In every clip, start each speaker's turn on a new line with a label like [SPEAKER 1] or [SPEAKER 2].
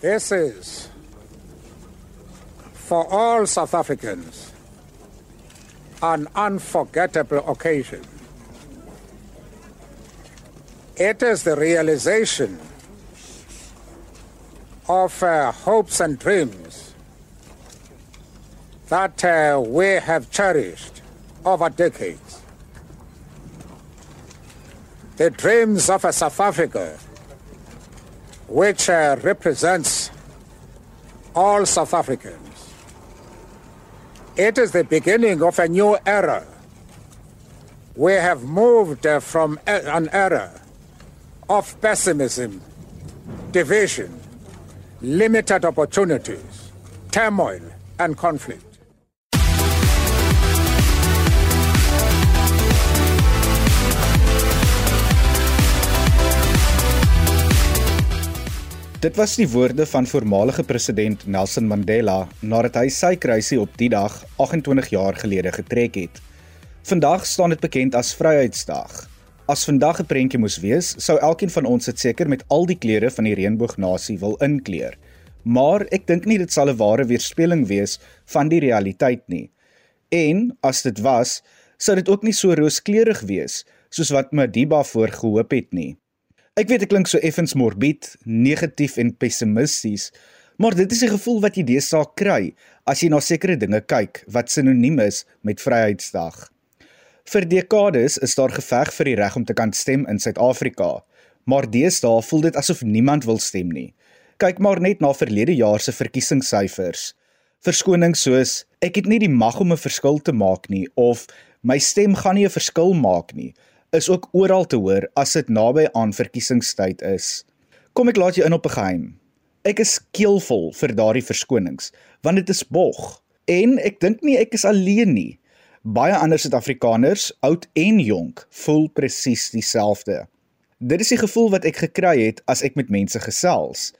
[SPEAKER 1] This is for all South Africans an unforgettable occasion. It is the realization of uh, hopes and dreams that uh, we have cherished over decades. The dreams of a South Africa which uh, represents all South Africans. It is the beginning of a new era. We have moved uh, from an era of pessimism, division, limited opportunities, turmoil, and conflict.
[SPEAKER 2] Dit was die woorde van voormalige president Nelson Mandela nadat hy sy kruisie op die dag 28 jaar gelede getrek het. Vandag staan dit bekend as Vryheidsdag. As vandag 'n prentjie moes wees, sou elkeen van ons dit seker met al die kleure van die reënboognasie wil inkleer. Maar ek dink nie dit sal 'n ware weerspieëling wees van die realiteit nie. En as dit was, sou dit ook nie so rooskleurig wees soos wat Madiba voorgehoop het nie. Ek weet ek klink so effens morbied, negatief en pessimisties, maar dit is die gevoel wat jy deesdae kry as jy na sekere dinge kyk wat sinoniem is met Vryheidsdag. Vir dekades is daar geveg vir die reg om te kan stem in Suid-Afrika, maar deesdae voel dit asof niemand wil stem nie. Kyk maar net na verlede jaar se verkiesingssyfers. Verskonings soos ek het nie die mag om 'n verskil te maak nie of my stem gaan nie 'n verskil maak nie is ook oral te hoor as dit naby aan verkiesingstyd is. Kom ek laat jou in op 'n geheim. Ek is keelvol vir daardie verskonings, want dit is bog. En ek dink nie ek is alleen nie. Baie ander Suid-Afrikaners, oud en jonk, voel presies dieselfde. Dit is die gevoel wat ek gekry het as ek met mense gesels.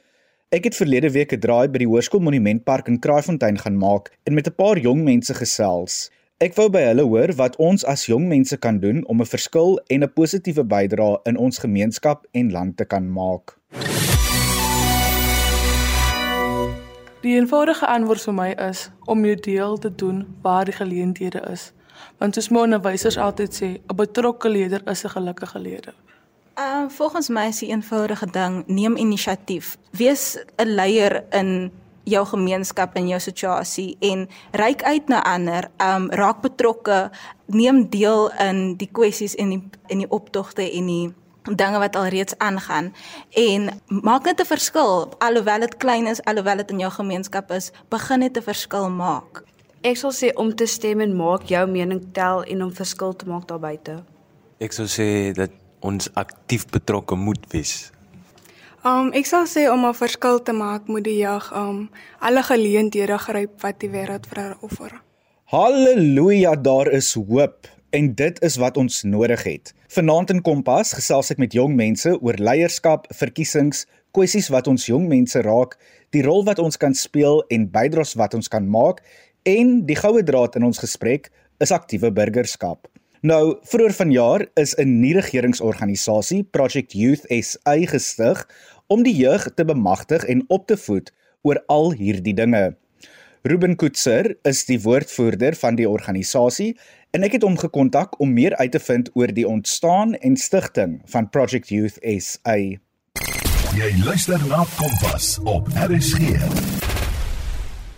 [SPEAKER 2] Ek het verlede week 'n draai by die Hoërskool Monumentpark in Kraaifontein gaan maak en met 'n paar jong mense gesels. Ek wou by hulle hoor wat ons as jong mense kan doen om 'n verskil en 'n positiewe bydrae in ons gemeenskap en land te kan maak.
[SPEAKER 3] Die eenvoudige antwoord vir my is om jou deel te doen waar die geleenthede is. Want soos my onderwysers altyd sê, 'n betrokke leier is 'n gelukkige leier.
[SPEAKER 4] Uh volgens my is die eenvoudige ding, neem inisiatief. Wees 'n leier in jou gemeenskap en jou situasie en reik uit na ander, um raak betrokke, neem deel in die kwessies en die in die optogte en die dinge wat alreeds aangaan en maak net 'n verskil alhoewel dit klein is, alhoewel dit in jou gemeenskap is, begin net 'n verskil maak.
[SPEAKER 5] Ek sal sê om te stem en maak jou mening tel en om verskil te maak daar buite.
[SPEAKER 6] Ek sou sê dat ons aktief betrokke moet wees.
[SPEAKER 7] Um ek sal sê om 'n verskil te maak moet die jeug um alle geleenthede gryp wat die wêreld vir hulle offer.
[SPEAKER 2] Halleluja, daar is hoop en dit is wat ons nodig het. Vanaand in Kompas gesels ek met jong mense oor leierskap, verkiesings, kwessies wat ons jong mense raak, die rol wat ons kan speel en bydraes wat ons kan maak en die goue draad in ons gesprek is aktiewe burgerskap. Nou, vroeër vanjaar is 'n nie-regeringsorganisasie, Project Youth SA gestig om die jeug te bemagtig en op te voed oor al hierdie dinge. Ruben Koetser is die woordvoerder van die organisasie en ek het hom gekontak om meer uit te vind oor die ontstaan en stigting van Project Youth SA.
[SPEAKER 8] Jy luister na Kompas op RSG.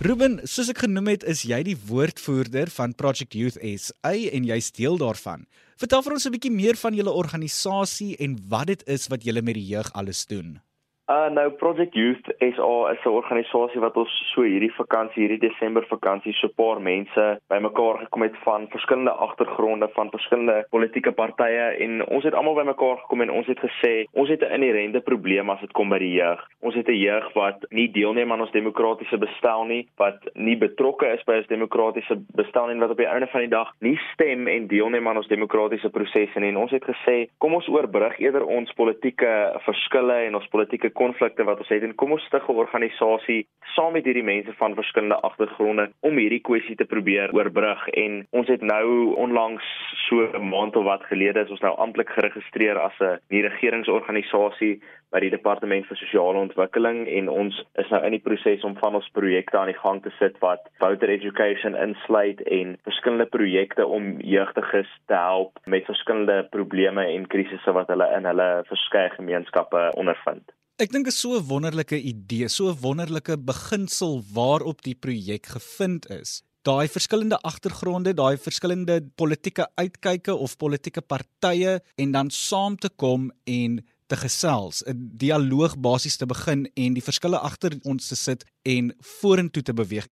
[SPEAKER 2] Ruben, soos ek genoem het, is jy die woordvoerder van Project Youth SA en jy's deel daarvan. Vertel vir ons 'n bietjie meer van julle organisasie en wat dit is wat julle met die jeug alles doen.
[SPEAKER 9] Uh nou Project Youth SA is 'n organisasie wat ons so hierdie vakansie, hierdie Desember vakansie so 'n paar mense bymekaar gekom het van verskillende agtergronde, van verskillende politieke partye en ons het almal bymekaar gekom en ons het gesê ons het 'n inherente probleem as dit kom by die jeug. Ons het 'n jeug wat nie deelneem aan ons demokratiese bestel nie, wat nie betrokke is by ons demokratiese bestel nie, wat op die einde van die dag nie stem en deelneem aan ons demokratiese prosesse nie. En ons het gesê kom ons oorbrug eerder ons politieke verskille en ons politieke konflikte wat ons het en kom ons stig 'n organisasie saam met hierdie mense van verskillende agtergronde om hierdie kwessie te probeer oorbrug en ons het nou onlangs so 'n maand of wat gelede is ons nou amptelik geregistreer as 'n nie regeringsorganisasie by die departement vir sosiale ontwikkeling en ons is nou in die proses om van ons projekte aan die gang te sit wat voter education insluit en verskillende projekte om jeugdiges te help met verskillende probleme en krisisse wat hulle in hulle verskeie gemeenskappe ondervind.
[SPEAKER 2] Ek dink dit is so 'n wonderlike idee, so 'n wonderlike beginsel waarop die projek gevind is. Daai verskillende agtergronde, daai verskillende politieke uitkyke of politieke partye en dan saam te kom en te gesels, 'n dialoog basies te begin en die verskille agter ons te sit en vorentoe te beweeg.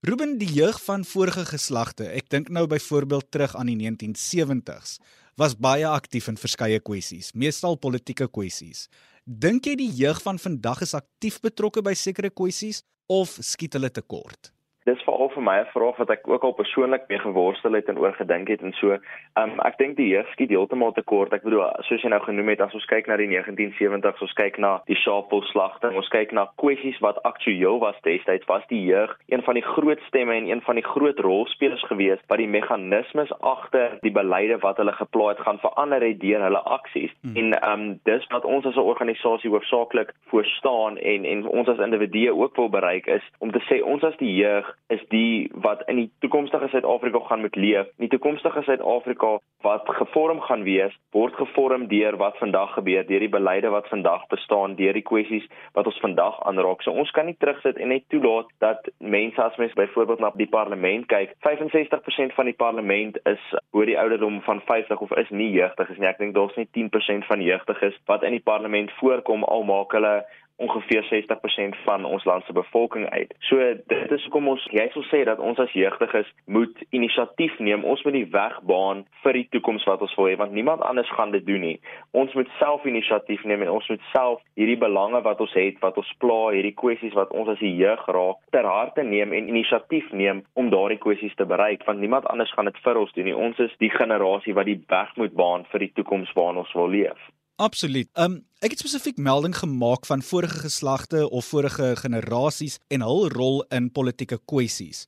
[SPEAKER 2] Ruben, die jeug van vorige geslagte, ek dink nou byvoorbeeld terug aan die 1970s, was baie aktief in verskeie kwessies, meestal politieke kwessies. Dink jy die jeug van vandag is aktief betrokke by sekere kwessies of skiet hulle tekort?
[SPEAKER 9] Dis veral vir my 'n vraag wat ek ook al persoonlik mee geworstel het en oor gedink het en so. Um ek dink die jeug skiet heeltemal te kort. Ek bedoel soos jy nou genoem het as ons kyk na die 1970s, ons kyk na die Sharpeville-slagting, ons kyk na kwessies wat aktueel was destyds, was die jeug een van die groot stemme en een van die groot rolspelers gewees wat die meganismes agter die beleide wat hulle geplaas het gaan verander het deur hulle aksies. Hmm. En um dis wat ons as 'n organisasie hoofsaaklik voor staan en en ons as individue ook wil bereik is om te sê ons as die jeug is die wat in die toekomstige Suid-Afrika gaan moet leef. Die toekomstige Suid-Afrika wat gevorm gaan wees, word gevorm deur wat vandag gebeur, deur die beleide wat vandag bestaan, deur die kwessies wat ons vandag aanraak. So ons kan nie terugsit en net toelaat dat mense as mens byvoorbeeld na die parlement kyk, 65% van die parlement is oor die ouderdom van 50 of is nie jeugdig nie. Ek dink daar's net 10% van jeugdiges wat in die parlement voorkom al maak hulle ongeveer 60% van ons land se bevolking uit. So dit is hoekom ons jy sou sê dat ons as jeugdiges moet inisiatief neem. Ons moet die weg baan vir die toekoms wat ons wil hê want niemand anders gaan dit doen nie. Ons moet self inisiatief neem en ons moet self hierdie belange wat ons het, wat ons pla, hierdie kwessies wat ons as die jeug raak, ter harte neem en inisiatief neem om daardie kwessies te bereik want niemand anders gaan dit vir ons doen nie. Ons is die generasie wat die weg moet baan vir die toekoms waarin ons wil leef.
[SPEAKER 2] Absoluut. Um ek het spesifiek melding gemaak van vorige geslagte of vorige generasies en hul rol in politieke kwessies.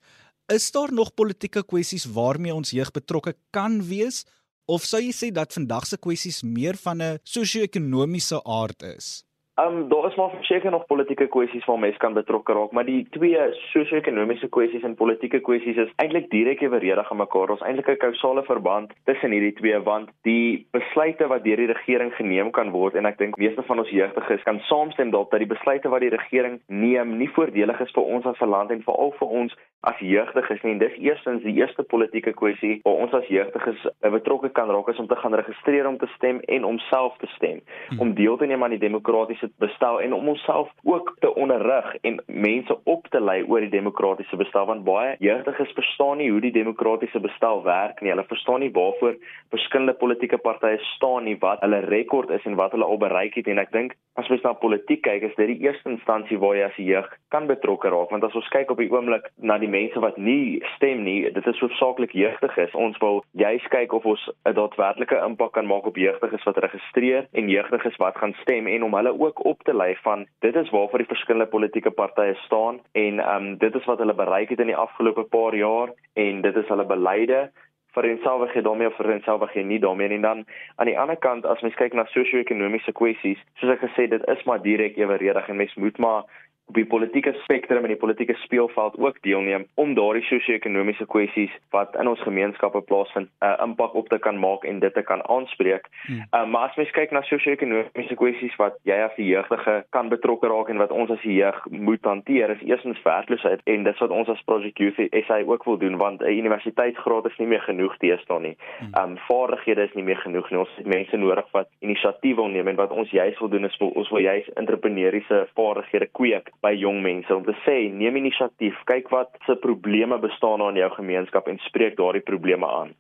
[SPEAKER 2] Is daar nog politieke kwessies waarmee ons jeug betrokke kan wees of sou jy sê dat vandag se kwessies meer van 'n sosio-ekonomiese aard is?
[SPEAKER 9] Ehm um, daar is maar seker nog politieke kwessies waar mense kan betrokke raak, maar die twee sosio-ekonomiese kwessies en politieke kwessies is eintlik direk eweredig aan mekaar. Ons eintlik 'n kausale verband tussen hierdie twee want die besluite wat deur die regering geneem kan word en ek dink meeste van ons jeugdiges kan saamstem dat die besluite wat die regering neem nie voordelig is vir ons as 'n land en veral vir ons as jeugdiges nie. En dis eerstens die eerste politieke kwessie waar ons as jeugdiges betrokke kan raak is om te gaan registreer om te stem en om self te stem, hmm. om deel te neem aan die demokratiese dit bestel en om onsself ook te onderrig en mense op te lei oor die demokratiese bestel want baie jeugdiges verstaan nie hoe die demokratiese bestel werk nie. Hulle verstaan nie waarvoor verskillende politieke partye staan nie, wat hulle rekord is en wat hulle al bereik het en ek dink as mens na politiek kyk, is dit die eerste instansie waar jy as jeug kan betrokke raak want as ons kyk op die oomblik na die mense wat nie stem nie, dit is hoofsaaklik jeugdiges. Ons wil juis kyk of ons 'n daadwerklike impak kan maak op jeugdiges wat registreer en jeugdiges wat gaan stem en om hulle ook op te lei van dit is waarvoor die verskillende politieke partye staan en ehm um, dit is wat hulle bereik het in die afgelope paar jaar en dit is hulle beleide. Vir enselfig daarmee of vir enselfig nie daarmee en dan aan die ander kant as mens kyk na sosio-ekonomiese kwessies soos ek gesê dit is maar direk eweredig en mens moet maar op die politieke spektrum en die politieke speelveld ook deelneem om daardie sosio-ekonomiese kwessies wat in ons gemeenskappe plaasvind 'n uh, impak op te kan maak en dit te kan aanspreek. Hmm. Uh, maar as mens kyk na sosio-ekonomiese kwessies wat jy as 'n jeugdige kan betrokke raak en wat ons as 'n jeug moet hanteer, is eerstens werkloosheid en dit wat ons as Project Youth SA ook wil doen want 'n universiteitsgraad is nie meer genoeg teenoor nie. Um vaardighede is nie meer genoeg nie. Ons het mense nodig wat inisiatief wil neem en wat ons juis wil doen is ons wil juis entrepreneursiese vaardighede kweek by jong mense om te sê neem inisiatief, kyk wat se probleme bestaan in jou gemeenskap en spreek daardie probleme aan.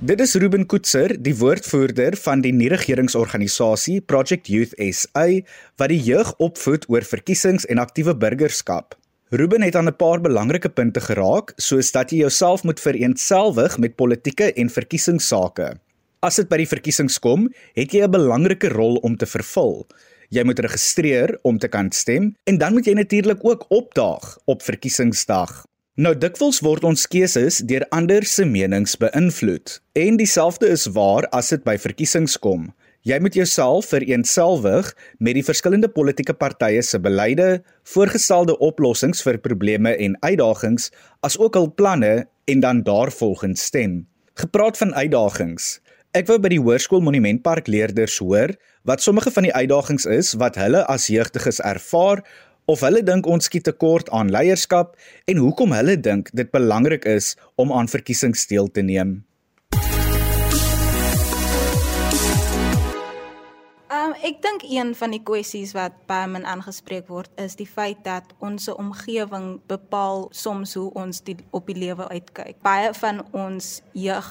[SPEAKER 2] Dit is Ruben Koetser, die woordvoerder van die nie-regeringsorganisasie Project Youth SA wat die jeug opvoed oor verkiesings en aktiewe burgerskap. Ruben het aan 'n paar belangrike punte geraak, soos dat jy jouself moet vereenselwig met politieke en verkiesingsake. As dit by die verkiesings kom, het jy 'n belangrike rol om te vervul. Jy moet registreer om te kan stem en dan moet jy natuurlik ook opdaag op verkiesingsdag. Nou dikwels word ons keuses deur ander se menings beïnvloed en dieselfde is waar as dit by verkiesings kom. Jy moet jouself vereenselwig met die verskillende politieke partye se beleide, voorgestelde oplossings vir probleme en uitdagings, asook hul planne en dan daarvolgens stem. Gepraat van uitdagings. Ek wou by die Hoërskool Monumentpark leerders hoor wat sommige van die uitdagings is wat hulle as jeugdiges ervaar of hulle dink ons skiet tekort aan leierskap en hoekom hulle dink dit belangrik is om aan verkiesings deel te neem.
[SPEAKER 4] Ek dink een van die kwessies wat baie min aangespreek word is die feit dat ons omgewing bepaal soms hoe ons die, op die lewe uitkyk. Baie van ons jeug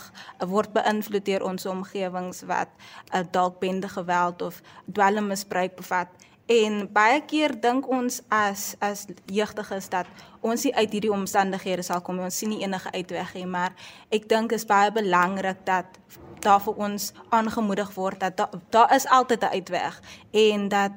[SPEAKER 4] word beïnvloed deur ons omgewings wat uh, dalk bende geweld of dwelmmisbruik bevat. En baie keer dink ons as as jeugdiges dat ons nie uit hierdie omstandighede sal kom nie. Ons sien nie enige uitweg nie, maar ek dink is baie belangrik dat daar vir ons aangemoedig word dat daar da is altyd 'n uitweg en dat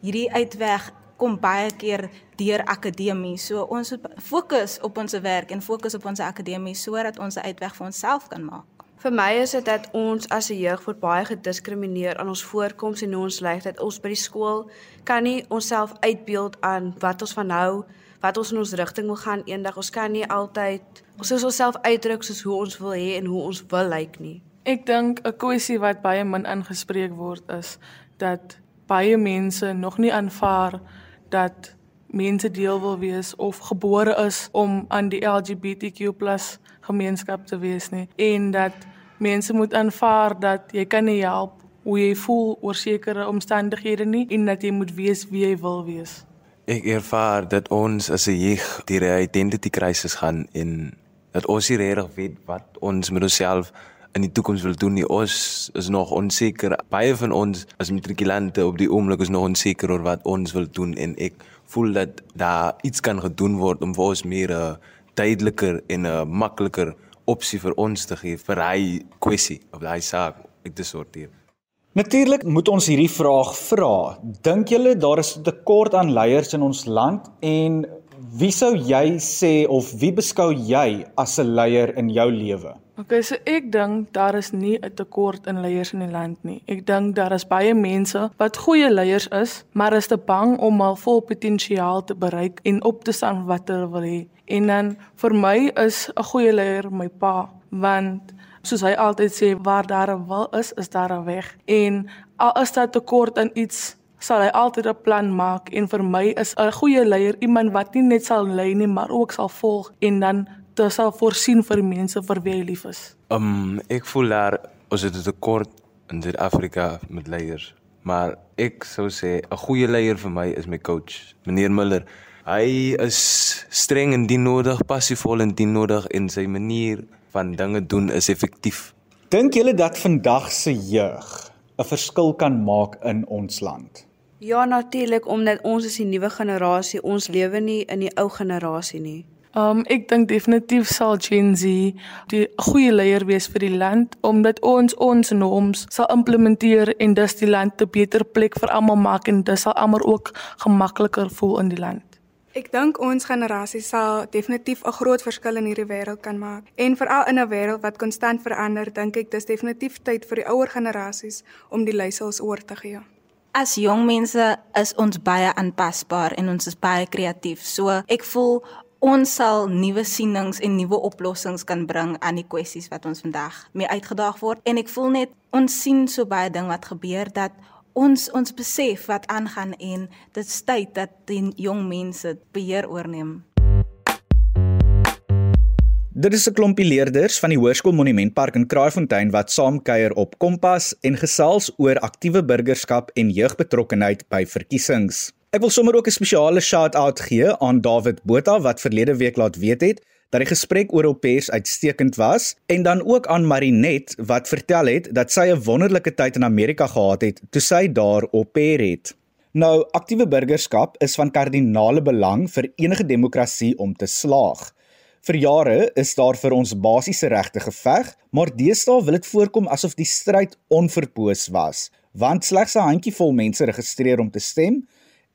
[SPEAKER 4] hierdie uitweg kom baie keer deur akademie. So ons fokus op ons werk en fokus op ons akademie sodat ons 'n uitweg vir onsself kan maak.
[SPEAKER 5] Vir my is dit dat ons as 'n jeug word baie gediskrimineer aan ons voorkoms en hoe ons lyk dat ons by die skool kan nie onsself uitbeeld aan wat ons van nou wat ons in ons rigting wil gaan eendag ons kan nie altyd ons is onsself uitdruk soos hoe ons wil hê en hoe ons wil lyk nie
[SPEAKER 3] Ek dink 'n kwessie wat baie min aangespreek word is dat baie mense nog nie aanvaar dat mense deel wil wees of gebore is om aan die LGBTQ+ gemeenskap te wees nie en dat mense moet aanvaar dat jy kan nie help hoe jy voel oor sekere omstandighede nie en dat jy moet wees wie jy wil wees.
[SPEAKER 6] Ek ervaar dat ons as 'n jeug deur 'n identity crisis gaan en dat ons nie regtig weet wat ons met onsself in die toekoms wil doen nie. Ons is nog onseker. Baie van ons as matrikulante op die oomblik is nog onseker oor wat ons wil doen en ek voel dat daar iets kan gedoen word om vir ons meer 'n uh, duideliker en 'n uh, makliker opsie vir ons te gee vir hy kwessie of hy saak ek te sorteer.
[SPEAKER 2] Natuurlik moet ons hierdie vraag vra. Dink julle daar is 'n tekort aan leiers in ons land en wie sou jy sê of wie beskou jy as 'n leier in jou lewe?
[SPEAKER 3] Okay, so ek dink daar is nie 'n tekort in leiers in die land nie. Ek dink daar is baie mense wat goeie leiers is, maar is te bang om al vol potensiaal te bereik en op te staan wat hulle wil hê. En dan vir my is 'n goeie leier my pa, want soos hy altyd sê, waar daar 'n wil is, is daar 'n weg. En al is daar tekort aan iets sal hy altyd 'n plan maak en vir my is 'n goeie leier iemand wat nie net sal lei nie maar ook sal volg en dan te sal voorsien vir mense vir wie hy lief is?
[SPEAKER 6] Um ek voel daar ons het 'n tekort in Suid-Afrika met leiers. Maar ek sou sê 'n goeie leier vir my is my coach, meneer Miller. Hy is streng en dien nodig, passievol en dien nodig en sy manier van dinge doen is effektief.
[SPEAKER 2] Dink julle dat vandag se jeug 'n verskil kan maak in ons land?
[SPEAKER 5] Ja, natuurlik omdat ons is die nuwe generasie. Ons lewe nie in die ou generasie nie.
[SPEAKER 3] Um ek dink definitief sal Gen Z die goeie leier wees vir die land omdat ons ons norms sal implementeer en dus die land 'n beter plek vir almal maak en dit sal almal ook gemakliker voel in die land.
[SPEAKER 7] Ek dink ons generasie sal definitief 'n groot verskil in hierdie wêreld kan maak. En veral in 'n wêreld wat konstant verander, dink ek dis definitief tyd vir die ouer generasies om die leiersels oor te gee.
[SPEAKER 4] As jong mense is ons baie aanpasbaar en ons is baie kreatief. So ek voel ons sal nuwe sienings en nuwe oplossings kan bring aan die kwessies wat ons vandag mee uitgedaag word en ek voel net ons sien so baie ding wat gebeur dat ons ons besef wat aangaan en dit tyd dat die jong mense beheer oorneem.
[SPEAKER 2] Dit is 'n klompie leerders van die Hoërskool Monumentpark in Kraaifontein wat saamkuier op Kompas en gesels oor aktiewe burgerskap en jeugbetrokkenheid by verkiesings. Ek wil sommer ook 'n spesiale shout-out gee aan David Botha wat verlede week laat weet het dat die gesprek oor opers uitstekend was en dan ook aan Marinet wat vertel het dat sy 'n wonderlike tyd in Amerika gehad het toe sy daar oper het. Nou, aktiewe burgerskap is van kardinale belang vir enige demokrasie om te slaag. Vir jare is daar vir ons basiese regte geveg, maar deesdae wil dit voorkom asof die stryd onverpoos was, want slegs 'n handjievol mense registreer om te stem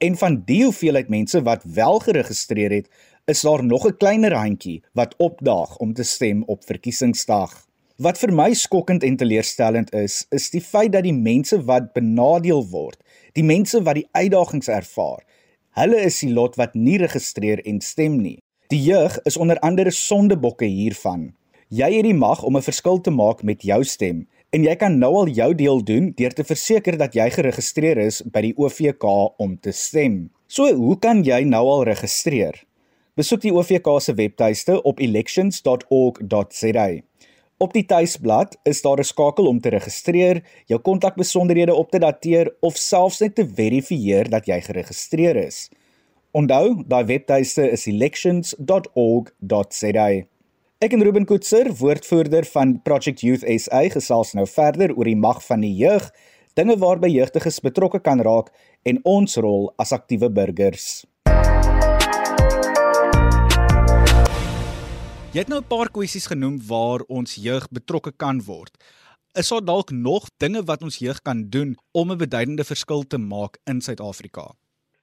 [SPEAKER 2] en van die hoeveelheid mense wat wel geregistreer het, is daar nog 'n kleiner handjie wat opdaag om te stem op verkiesingsdag. Wat vir my skokkend en teleurstellend is, is die feit dat die mense wat benadeel word, die mense wat die uitdagings ervaar, hulle is die lot wat nie registreer en stem nie. Die jeug is onder andere sondebokke hiervan. Jy het die mag om 'n verskil te maak met jou stem en jy kan nou al jou deel doen deur te verseker dat jy geregistreer is by die OVK om te stem. So, hoe kan jy nou al registreer? Besoek die OVK se webtuiste op elections.org.za. Op die tuisblad is daar 'n skakel om te registreer, jou kontakbesonderhede op te dateer of selfs net te verifieer dat jy geregistreer is. Onthou, daai webtuiste is elections.org.za. Ek en Ruben Koetser, woordvoerder van Project Youth SA, gesels nou verder oor die mag van die jeug, dinge waarby jeugdiges betrokke kan raak en ons rol as aktiewe burgers. Jy het nou 'n paar kwessies genoem waar ons jeug betrokke kan word. Is daar dalk nog dinge wat ons jeug kan doen om 'n beduidende verskil te maak in Suid-Afrika?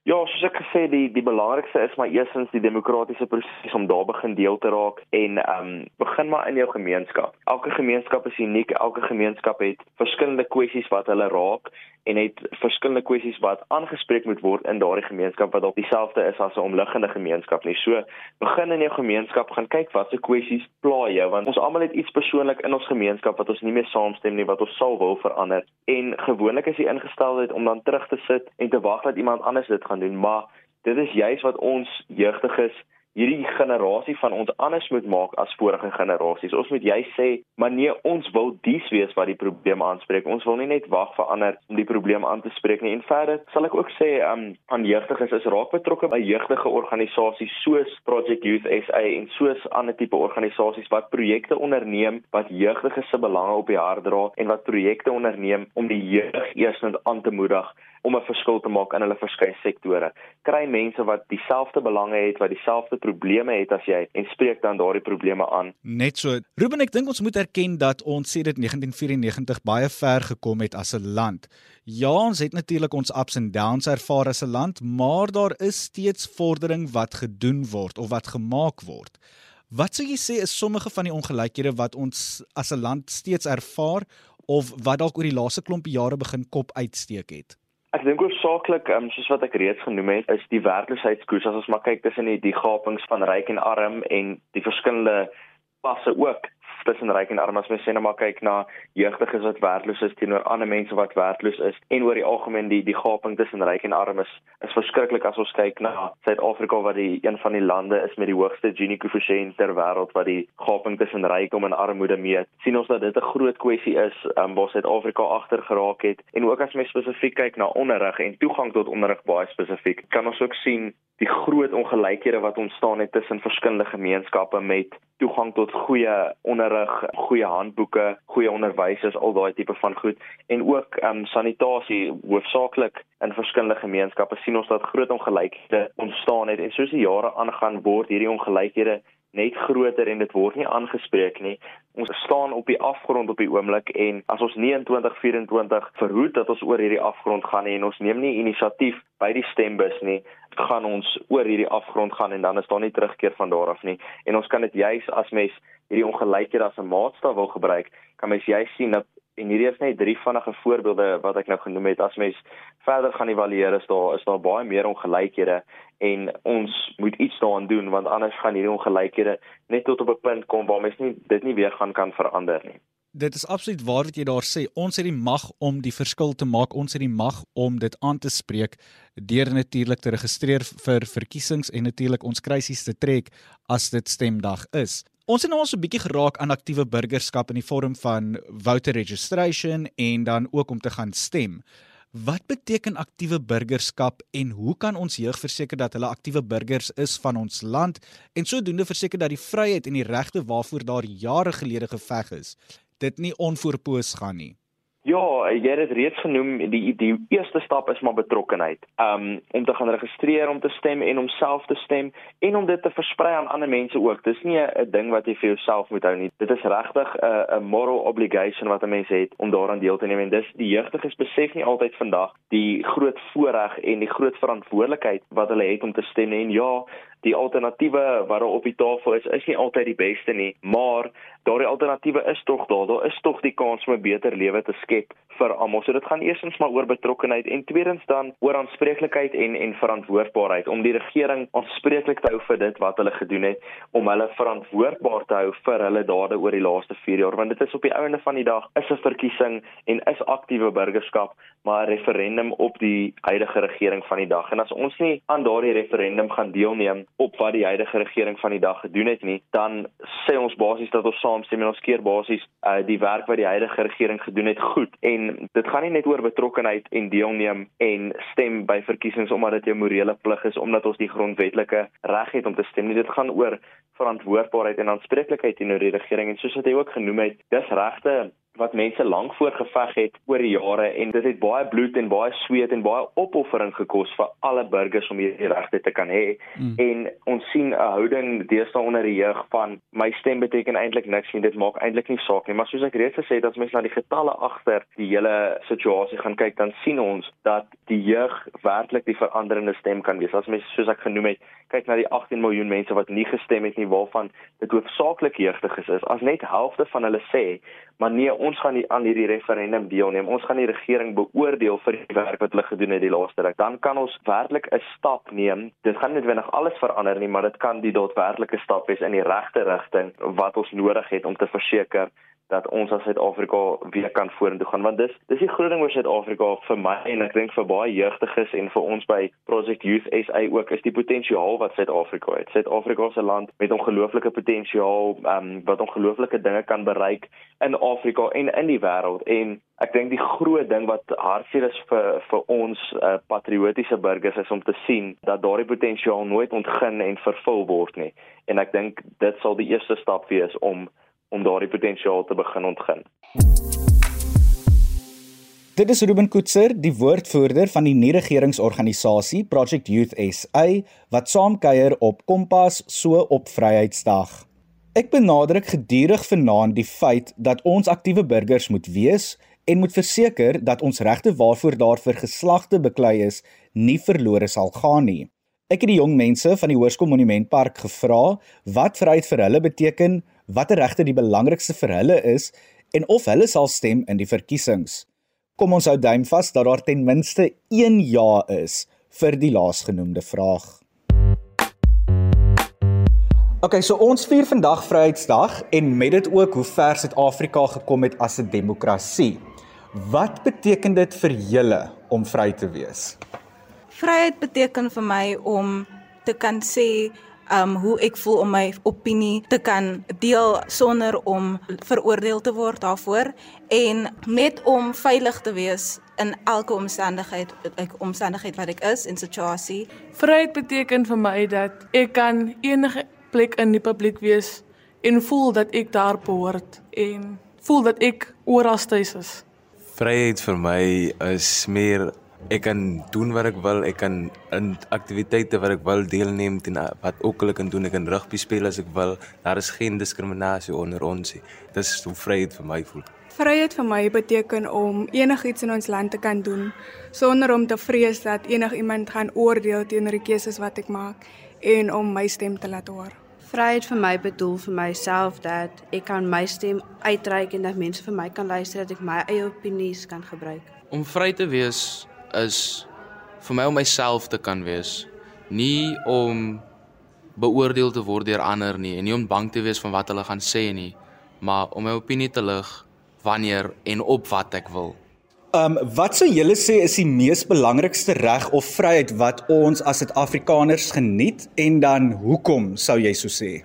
[SPEAKER 9] Ja, soos ek gesê die die belangrikste is maar eerstens die demokratiese proses om daar begin deel te raak en ehm um, begin maar in jou gemeenskap. Elke gemeenskap is uniek, elke gemeenskap het verskillende kwessies wat hulle raak en het verskillende kwessies wat aangespreek moet word in daardie gemeenskap wat op dieselfde is as 'n omliggende gemeenskap nie. So begin in jou gemeenskap, gaan kyk wat se kwessies pla jou want ons almal het iets persoonlik in ons gemeenskap wat ons nie meer saamstem nie wat ons sal wil verander. En gewoonlik is die ingesteldheid om dan terug te sit en te wag dat iemand anders dit gaan doen, maar dit is juis wat ons jeugdiges hierdie generasie van ons anders moet maak as vorige generasies. Ons moet jy sê, maar nee, ons wil dies wees wat die probleem aanspreek. Ons wil nie net wag vir ander om die probleem aan te spreek nie. En verder sal ek ook sê um, aan jeugdiges is raak betrokke by jeugdige organisasies soos Project Youth SA en soos ander tipe organisasies wat projekte onderneem wat jeugdiges se belange op die hart dra en wat projekte onderneem om die jeug eerstens aan te moedig om 'n verskil te maak in hulle verskeie sektore. Kry mense wat dieselfde belange het, wat dieselfde probleme het as jy en spreek dan daardie probleme aan.
[SPEAKER 2] Net so. Ruben, ek dink ons moet erken dat ons sê dit 1994 baie ver gekom het as 'n land. Ja, ons het natuurlik ons ups en downs ervaar as 'n land, maar daar is steeds vordering wat gedoen word of wat gemaak word. Wat sou jy sê is sommige van die ongelykhede wat ons as 'n land steeds ervaar of wat dalk oor die laaste klompie jare begin kop uitsteek het?
[SPEAKER 9] Ek dink hoofsaaklik, um, soos wat ek reeds genoem het, is die werkloosheidskoers. As ons maar kyk tussen die, die gapings van ryk en arm en die verskillende passe ook tussen ryk en arm as mens sê nou maar kyk na jeugdiges wat werkloos is teenoor ander mense wat werkloos is en oor die algemeen die die gaping tussen ryk en arm is is verskriklik as ons kyk na Suid-Afrika wat die een van die lande is met die hoogste Gini koëffisiënt ter wêreld wat die gaping tussen rykdom en armoede meet. Sien ons dat dit 'n groot kwessie is um, waar Suid-Afrika agter geraak het en ook as mens spesifiek kyk na onderrig en toegang tot onderrig baie spesifiek kan ons ook sien die groot ongelykhede wat ontstaan het tussen verskillende gemeenskappe met toegang tot goeie onderrig, goeie handboeke, goeie onderwysers, al daai tipe van goed. En ook ehm um, sanitasie hoofsaaklik in verskillende gemeenskappe sien ons dat groot ongelykhede ontstaan het. En soos die jare aangaan word hierdie ongelykhede net groter en dit word nie aangespreek nie. Ons staan op die afgrond op die oomblik en as ons nie in 2024 verhoed dat ons oor hierdie afgrond gaan nie en ons neem nie inisiatief by die stembus nie, gaan ons oor hierdie afgrond gaan en dan is daar nie terugkeer van daar af nie. En ons kan dit juis as mens hierdie ongelykhede as 'n maatstaf wil gebruik, kan mens juis sien dat en hierdie is net drie vinnige voorbeelde wat ek nou genoem het. As mens verder gaan evalueer, is daar is daar baie meer ongelykhede en ons moet iets daaraan doen want anders gaan hierdie ongelykhede net tot op 'n punt kom waar mens nie dit nie weer gaan kan verander nie.
[SPEAKER 2] Dit is absoluut waar wat jy daar sê. Ons het die mag om die verskil te maak. Ons het die mag om dit aan te spreek deur natuurlik te registreer vir verkiesings en natuurlik ons krisis te trek as dit stemdag is. Ons het nou al so 'n bietjie geraak aan aktiewe burgerskap in die vorm van voter registration en dan ook om te gaan stem. Wat beteken aktiewe burgerskap en hoe kan ons jeug verseker dat hulle aktiewe burgers is van ons land en sodoende verseker dat die vryheid en die regte waarvoor daar jare gelede geveg is, dit nie onvoorpoos gaan nie?
[SPEAKER 9] Ja, jy het dit reeds genoem, die die eerste stap is maar betrokkenheid. Um om te gaan registreer om te stem en om self te stem en om dit te versprei aan ander mense ook. Dis nie 'n ding wat jy vir jouself moet hou nie. Dit is regtig 'n 'n moral obligation wat 'n mens het om daaraan deel te neem en dis die jeugdiges besef nie altyd vandag die groot voorreg en die groot verantwoordelikheid wat hulle het om te stem en ja, die alternatiewe wat daar op die tafel is, is nie altyd die beste nie, maar daardie alternatiewe is tog daar. Daar is tog die kans om 'n beter lewe te skep vir almal. So dit gaan eerstens maar oor betrokkenheid en tweedens dan oor aanspreeklikheid en en verantwoordbaarheid om die regering aanspreeklik te hou vir dit wat hulle gedoen het, om hulle verantwoordbaar te hou vir hulle dade oor die laaste 4 jaar, want dit is op die einde van die dag is 'n verkiesing en is aktiewe burgerskap, maar 'n referendum op die huidige regering van die dag. En as ons nie aan daardie referendum gaan deelneem op wat die huidige regering van die dag gedoen het nie, dan sê ons basies dat ons saamstem en ons keer basies uh, die werk wat die huidige regering gedoen het goed. En dit gaan nie net oor betrokkenheid en deelneem en stem by verkiesings omdat dit jou morele plig is omdat ons die grondwetlike reg het om te stem nie. Dit gaan oor verantwoordbaarheid en aanspreeklikheid teenoor die regering en soos wat hy ook genoem het, dis regte wat mense lank voorgeveg het oor die jare en dit het baie bloed en baie sweet en baie opoffering gekos vir alle burgers om hierdie regte te kan hê. Mm. En ons sien 'n houding deesdae onder die jeug van my stem beteken eintlik niks nie, dit maak eintlik nie saak nie, maar soos ek reeds gesê het, as mens na die getalle agter die hele situasie gaan kyk, dan sien ons dat die jeug werklik die veranderende stem kan wees. As mens soos ek genoem het, kyk na die 18 miljoen mense wat nie gestem het nie, waarvan dit hoofsaaklik jeugdiges is. As net helfte van hulle sê, maar nee, ons gaan nie aan hierdie referendum deelneem. Ons gaan die regering beoordeel vir die werk wat hulle gedoen het die laaste ruk. Dan kan ons werklik 'n stap neem. Dit gaan nie noodwendig alles verander nie, maar dit kan die daadwerklike stap wees in die regte rigting wat ons nodig het om te verseker dat ons as Suid-Afrika weer kan vorentoe gaan want dis dis die groot ding oor Suid-Afrika vir my en ek dink vir baie jeugdiges en vir ons by Project Youth SA ook is die potensiaal wat Suid-Afrika het. Suid-Afrika is 'n land met ongelooflike potensiaal um, wat ongelooflike dinge kan bereik in Afrika en in die wêreld en ek dink die groot ding wat hartseer is vir vir ons uh, patriotiese burgers is om te sien dat daardie potensiaal nooit ontgin en vervul word nie en ek dink dit sal die eerste stap wees om om daardie potensiaal te begin ontgin.
[SPEAKER 2] Dit is Ruben Koetser, die woordvoerder van die nie-regeringsorganisasie Project Youth SA wat saamkuier op Kompas so op Vryheidsdag. Ek benadruk gedurig vanaand die feit dat ons aktiewe burgers moet wees en moet verseker dat ons regte waarvoor daar vir geslagte beklei is, nie verlore sal gaan nie. Ek het die jong mense van die Hoërskool Monumentpark gevra wat vryheid vir hulle beteken watter regte die belangrikste vir hulle is en of hulle sal stem in die verkiesings. Kom ons hou duim vas dat daar ten minste 1 ja is vir die laasgenoemde vraag. Okay, so ons vier vandag Vryheidsdag en met dit ook hoe ver Suid-Afrika gekom het as 'n demokrasie. Wat beteken dit vir julle om vry te wees?
[SPEAKER 4] Vryheid beteken vir my om te kan sê um hoe ek voel om my opinie te kan deel sonder om veroordeel te word daarvoor en met om veilig te wees in elke omstandigheid ek omstandigheid wat ek is in situasie.
[SPEAKER 3] Vryheid beteken vir my dat ek kan enige plek in die publiek wees en voel dat ek daar behoort en voel dat ek oral tuis is.
[SPEAKER 6] Vryheid vir my is meer ek kan doen wat ek wil, ek kan in aktiwiteite wat ek wil deelneem en wat ook al ek kan doen, ek kan rugby speel as ek wil. Daar is geen diskriminasie onder ons nie. Dis hoe vryheid vir my voel.
[SPEAKER 7] Vryheid vir my beteken om enigiets in ons land te kan doen sonder om te vrees dat enigiemand gaan oordeel teenoor die keuses wat ek maak en om my stem te laat hoor.
[SPEAKER 5] Vryheid vir my bedoel vir myself dat ek kan my stem uitreik en dat mense vir my kan luister dat ek my eie opinies kan gebruik.
[SPEAKER 10] Om vry te wees is vir my om myself te kan wees, nie om beoordeel te word deur ander nie en nie om bang te wees van wat hulle gaan sê nie, maar om my opinie te lig wanneer en op wat ek wil.
[SPEAKER 2] Um wat sou julle sê is die mees belangrikste reg of vryheid wat ons as Suid-Afrikaners geniet en dan hoekom sou jy so sê?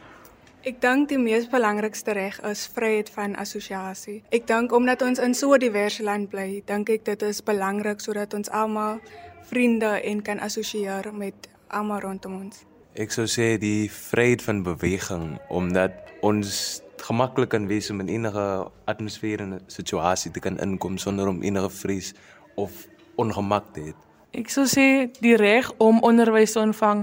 [SPEAKER 7] Ek dink die mees belangrikste reg is vryheid van assosiasie. Ek dink omdat ons in so 'n diverse land bly, dink ek dit is belangrik sodat ons almal vriende en kan assosieer met almal rondom ons.
[SPEAKER 6] Ek sou sê die vryheid van beweging omdat ons gemaklik kan wees om in enige atmosfeer en situasie te kan inkom sonder om enige vrees of ongemak te hê.
[SPEAKER 3] Ek sou sê die reg om onderwys te ontvang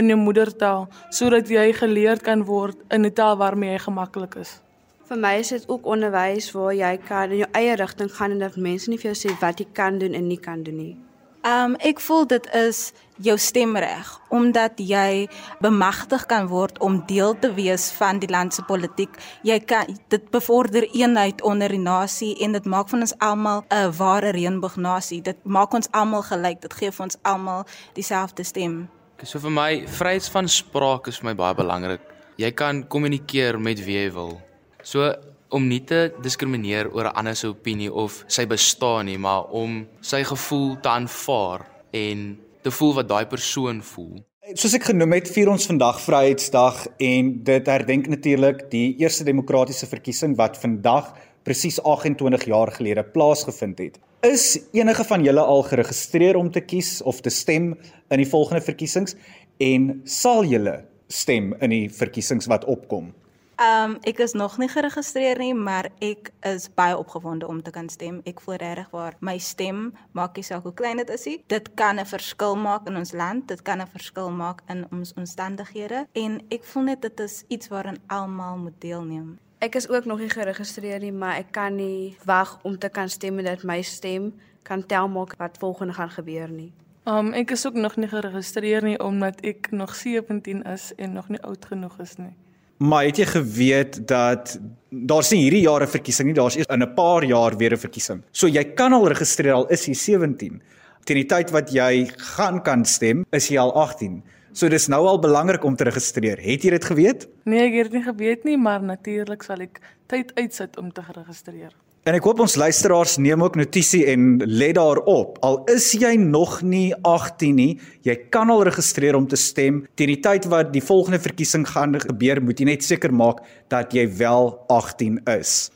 [SPEAKER 3] in jou moedertaal sodat jy geleerd kan word in 'n taal waarmee jy gemaklik is.
[SPEAKER 5] Vir my is dit ook onderwys waar jy kan in jou eie rigting gaan en dat mense nie vir jou sê wat jy kan doen en nie kan doen nie.
[SPEAKER 4] Um ek voel dit is jou stemreg omdat jy bemagtig kan word om deel te wees van die land se politiek. Jy kan dit bevorder eenheid onder die nasie en dit maak van ons almal 'n ware reënboognasie. Dit maak ons almal gelyk. Dit gee vir ons almal dieselfde stem.
[SPEAKER 10] So vir my vryheid van spraak is vir my baie belangrik. Jy kan kommunikeer met wie jy wil. So om nie te diskrimineer oor 'n ander se opinie of sy bestaan nie, maar om sy gevoel te aanvaar en te voel wat daai persoon voel.
[SPEAKER 2] Soos ek genoem het, vier ons vandag Vryheidsdag en dit herdenk natuurlik die eerste demokratiese verkiesing wat vandag presies 28 jaar gelede plaasgevind het. Is enige van julle al geregistreer om te kies of te stem in die volgende verkiesings en sal julle stem in die verkiesings wat opkom?
[SPEAKER 4] Um ek is nog nie geregistreer nie, maar ek is baie opgewonde om te kan stem. Ek voel regtig waar my stem maak nie saak hoe klein dit is nie. Dit kan 'n verskil maak in ons land, dit kan 'n verskil maak in ons omstandighede en ek voel net dit is iets waaraan almal moet deelneem.
[SPEAKER 5] Ek is ook nog nie geregistreer nie, maar ek kan nie wag om te kan stem en dat my stem kan tel maak wat volgende gaan gebeur nie.
[SPEAKER 3] Um ek is ook nog nie geregistreer nie omdat ek nog 17 is en nog nie oud genoeg is nie.
[SPEAKER 2] Maar het jy geweet dat daar's nie hierdie jaar 'n verkiesing nie, daar's eers in 'n paar jaar weer 'n verkiesing. So jy kan al registreer al is jy 17. Teen die tyd wat jy gaan kan stem, is jy al 18. So dis nou al belangrik om te registreer. Het jy dit geweet?
[SPEAKER 3] Nee, ek het dit nie geweet nie, maar natuurlik sal ek tyd uitsit om te registreer.
[SPEAKER 2] En ek hoop ons luisteraars neem ook notisie en let daarop. Al is jy nog nie 18 nie, jy kan al registreer om te stem. Teen die tyd wat die volgende verkiesing gaan gebeur, moet jy net seker maak dat jy wel 18 is.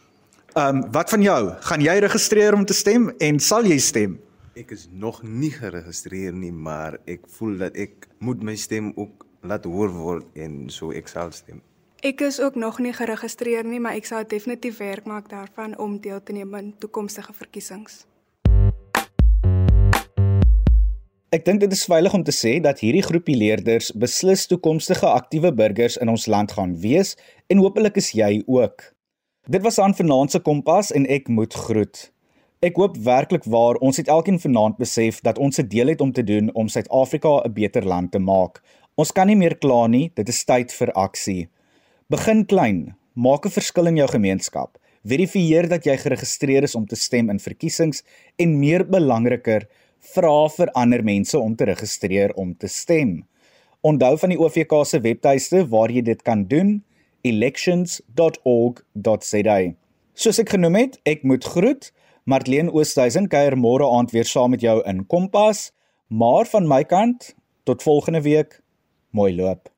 [SPEAKER 2] Ehm um, wat van jou? Gaan jy registreer om te stem en sal jy stem?
[SPEAKER 6] Ek is nog nie geregistreer nie, maar ek voel dat ek moet my stem ook laat hoor word en so ek sal stem.
[SPEAKER 7] Ek is ook nog nie geregistreer nie, maar ek sal definitief werk maak daarvan om deel te neem aan toekomstige verkiesings.
[SPEAKER 2] Ek dink dit is veilig om te sê dat hierdie groepie leerders beslis toekomstige aktiewe burgers in ons land gaan wees en hopelik is jy ook. Dit was aan vanaand se kompas en ek moet groet. Ek hoop werklik waar ons het elkeen vanaand besef dat ons 'n deel het om te doen om Suid-Afrika 'n beter land te maak. Ons kan nie meer kla nie, dit is tyd vir aksie. Begin klein, maak 'n verskil in jou gemeenskap. Verifieer dat jy geregistreer is om te stem in verkiesings en meer belangriker, vra vir ander mense om te registreer om te stem. Onthou van die OVK se webtuiste waar jy dit kan doen, elections.org.za. Soos ek genoem het, ek moet groet. Marlene Oosthuizen kuier môre aand weer saam met jou in Kompas, maar van my kant tot volgende week. Mooi loop.